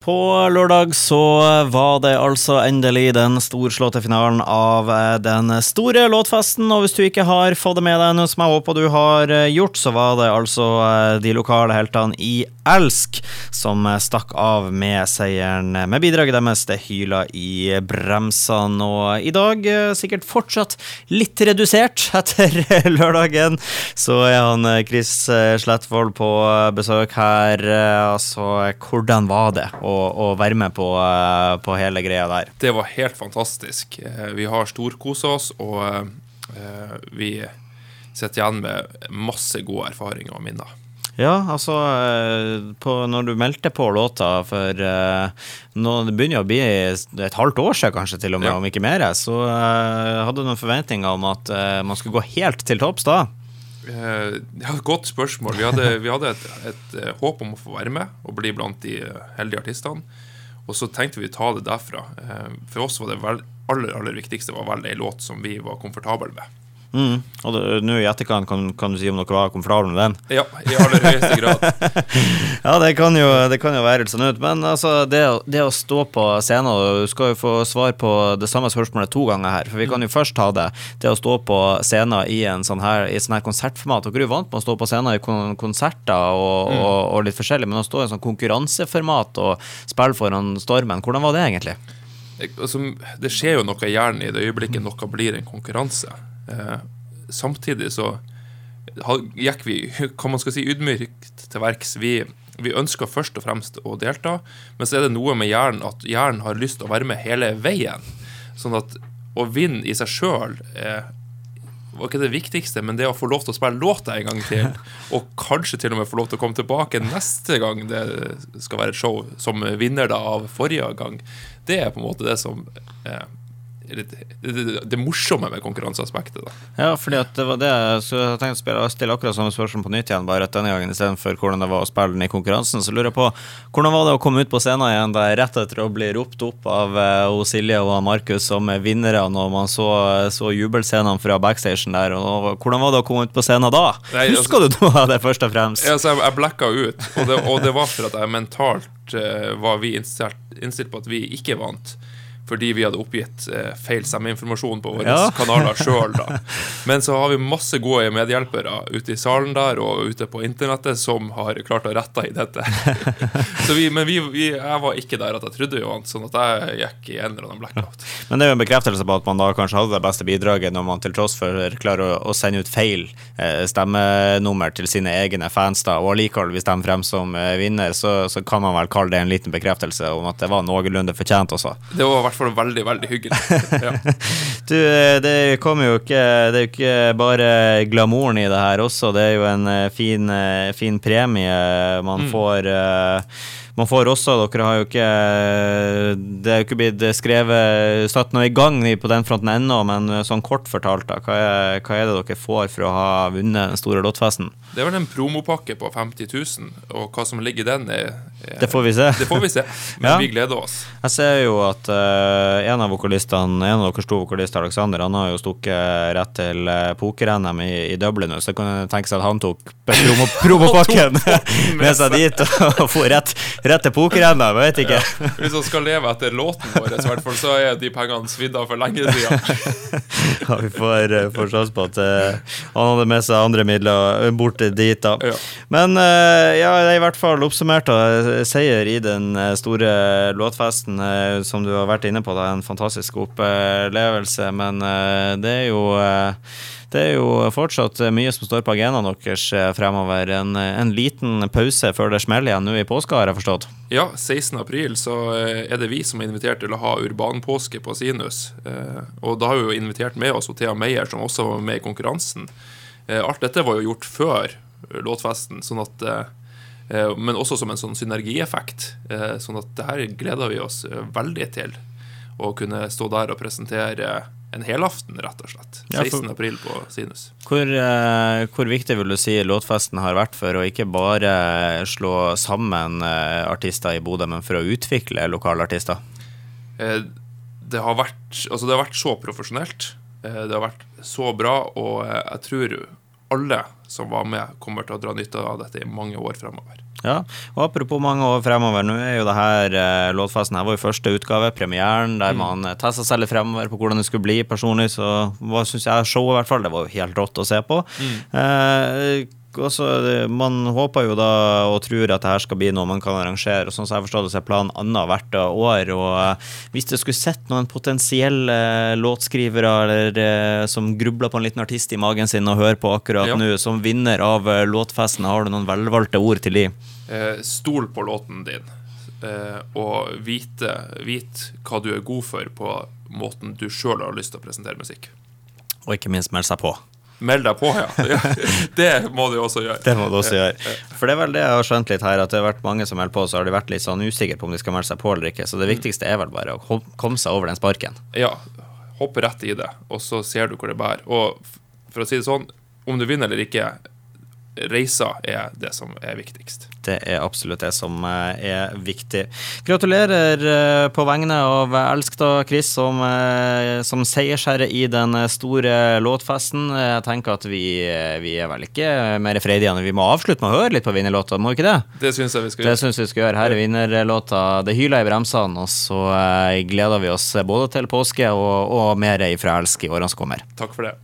På lørdag så var det altså endelig den storslåtte finalen av eh, den store låtfesten. Og hvis du ikke har fått det med deg noe som jeg håper du har eh, gjort, så var det altså eh, de lokale heltene i Elsk som stakk av med seieren med bidraget deres Det hyla i bremsene. Og i dag sikkert fortsatt litt redusert etter lørdagen, så er han Chris Slettvold på besøk her. Altså, hvordan var det? Å, å være med på, eh, på, hele greia der. Det var helt fantastisk. Eh, vi har storkosa oss, og eh, vi sitter igjen med masse gode erfaringer og minner. Ja, altså på, Når du meldte på låta for nå, Det begynner å bli et halvt år siden, kanskje, til og med, ja. om ikke mer, så hadde du noen forventninger om at man skulle gå helt til topps da? Eh, ja, Godt spørsmål. Vi hadde, vi hadde et, et, eh, håp om å få være med og bli blant de eh, heldige artistene. Og så tenkte vi å ta det derfra. For oss var det vel, aller aller viktigste var vel ei låt som vi var komfortable med. Mm. Og nå i etterkant kan, kan, du si om dere var komfortable med den? Ja, i aller høyeste grad. ja, det kan, jo, det kan jo være sånn ut. Men altså, det, det, å stå på scenen Du skal jo få svar på det samme spørsmålet to ganger her. For vi kan jo først ta det. Det å stå på scenen i en sånn her, i sånn her konsertformat. Dere er jo vant med å stå på scenen i konserter og, mm. og, og, litt forskjellig, men å stå i en sånn konkurranseformat og spille foran stormen, hvordan var det egentlig? Altså, det skjer jo noe i hjernen i det øyeblikket noe blir en konkurranse. Eh, samtidig så gikk vi hva man skal si, ydmykt til verks. Vi, vi ønska først og fremst å delta, men så er det noe med hjernen at hjernen har lyst til å være med hele veien. Sånn at å vinne i seg sjøl var ikke det viktigste, men det å få lov til å spille låta en gang til, og kanskje til og med få lov til å komme tilbake neste gang det skal være et show som vinner da av forrige gang, det er på en måte det som eh, det, det, det, morsomme med konkurranseaspektet. Da. Ja, fordi at det var det så jeg tenkte å spille, stille akkurat samme spørsmål på nytt igjen, bare at denne gangen istedenfor hvordan det var å spille den i konkurransen. Så lurer jeg på hvordan var det å komme ut på scenen igjen der rett etter å bli ropt opp av uh, Silje og Markus som vinnere når man så, så jubelscenene fra backstagen der. Og, hvordan var det å komme ut på scenen da? Nei, Husker altså, du noe av det, først og fremst? Ja, altså, jeg, jeg blacka ut, og det, og det, var for at jeg mentalt uh, var vi innstilt, innstilt på at vi ikke vant fordi vi hadde oppgitt eh, feil stemmeinformasjon på våre ja. kanaler sjøl. Men så har vi masse gode medhjelpere ute i salen der og ute på internettet som har klart å rette i dette. vi, men vi, vi, jeg var ikke der at jeg trodde vi vant, sånn at jeg gikk i en eller annen blackout. Men det er jo en bekreftelse på at man da kanskje hadde det beste bidraget når man til tross for klarer å, å sende ut feil eh, stemmenummer til sine egne fans, da, og allikevel hvis de frem som eh, vinner, så, så, kan man vel kalle det en liten bekreftelse om at det var noenlunde fortjent også. Det var i hvert fall veldig, veldig hyggelig. Ja. du, det kommer jo ikke Det er jo ikke bare glamouren i det her også, det er jo en eh, fin, eh, fin premie man mm. får. Man får også Dere har jo ikke Det er jo ikke blitt skrevet satt noe i gang på den fronten ennå, men sånn kort fortalt, da, hva er, hva er, det dere får for å ha vunnet den store lottfesten? Det er vel en promopakke på 50 000, og hva som ligger i den, er, Det får vi se. Det får vi se, men ja. vi gleder oss. Jeg ser jo at uh, en av vokalistene, en av deres to vokalister, Alexander, han har jo stukket rett til uh, poker-NM i, i, Dublin, så jeg kan tenke seg at han tok promo, promopakken med seg dit og få rett rett til pokerrenna, jeg vet ikke. Ja. Hvis han skal leve etter låten vår, hvert fall, så er de pengene svidd av for lenge siden. ja, vi får, uh, får sjanse på at han hadde med seg andre midler eh, bort dit, da. Ja. Men ja, det er i hvert fall oppsummert uh, seier i den store låtfesten, som du har vært inne på. Det er en fantastisk opplevelse, men det er jo det er jo fortsatt mye som står på agendaen deres eh, fremover. En, en, liten pause før det smeller igjen nå i påska, har jeg forstått? Ja, 16. april så eh, er det vi som er invitert til å ha urbanpåske på Sinus. Eh, og da har vi jo invitert med oss Thea Meyer, som også var med i konkurransen. Alt dette var jo gjort før låtfesten, sånn at men også som en sånn synergieffekt. Sånn at det her gleder vi oss veldig til. Å kunne stå der og presentere en helaften, rett og slett. 16. Ja, april på Sinus. Hvor, eh, hvor, viktig vil du si låtfesten har vært for å ikke bare slå sammen eh, artister i Bodø, men for å utvikle lokale artister? Eh, det, har vært, altså det har vært så profesjonelt. Eh, det har vært så bra, og eh, jeg tror alle som var med, kommer til å dra nytte av dette i mange år fremover. Ja, og apropos mange år fremover, nå er jo det her eh, låtfesten her var jo første utgave, premieren, der man mm. testa seg litt fremover på hvordan det skulle bli personlig, så hva syns jeg showet i hvert fall, det var jo helt rått å se på. Mm. Eh, også, man håper jo da og tror at det her skal bli noe man kan arrangere. og Sånn som jeg forstår det, så er planen annethvert år. og uh, Hvis du skulle sett noen potensielle uh, låtskrivere eller som grubler på en liten artist i magen sin og hører på akkurat ja. nå, som vinner av låtfesten, har du noen velvalgte ord til de? stol på låten din, og vite, vite hva du er god for på måten du sjøl har lyst til å presentere musikk. Og ikke minst melde seg på. Meld deg på, ja. Det må du også gjøre. Det må du også gjøre. For det er vel det jeg har skjønt litt her, at det har vært mange som melder på, så har de vært litt sånn usikre på om de skal melde seg på eller ikke. Så det viktigste er vel bare å komme seg over den sparken. Ja. Hoppe rett i det, og så ser du hvor det bærer. Og for å si det sånn, om du vinner eller ikke, reisa er det som er viktigst. Det er absolutt det som eh, er viktig. Gratulerer eh, på vegne av Elskda Chris som, eh, som seiersherre i den store låtfesten. Jeg tenker at vi, vi er vel ikke mer freidige enn vi må avslutte med å høre litt på vinnerlåta, må vi ikke det? Det syns jeg vi skal gjøre. Det synes vi skal gjøre. Her er vinnerlåta 'Det hyler i bremsene', og så gleder vi oss både til påske og, og mer ifra Elsk i årene som kommer. Takk for det.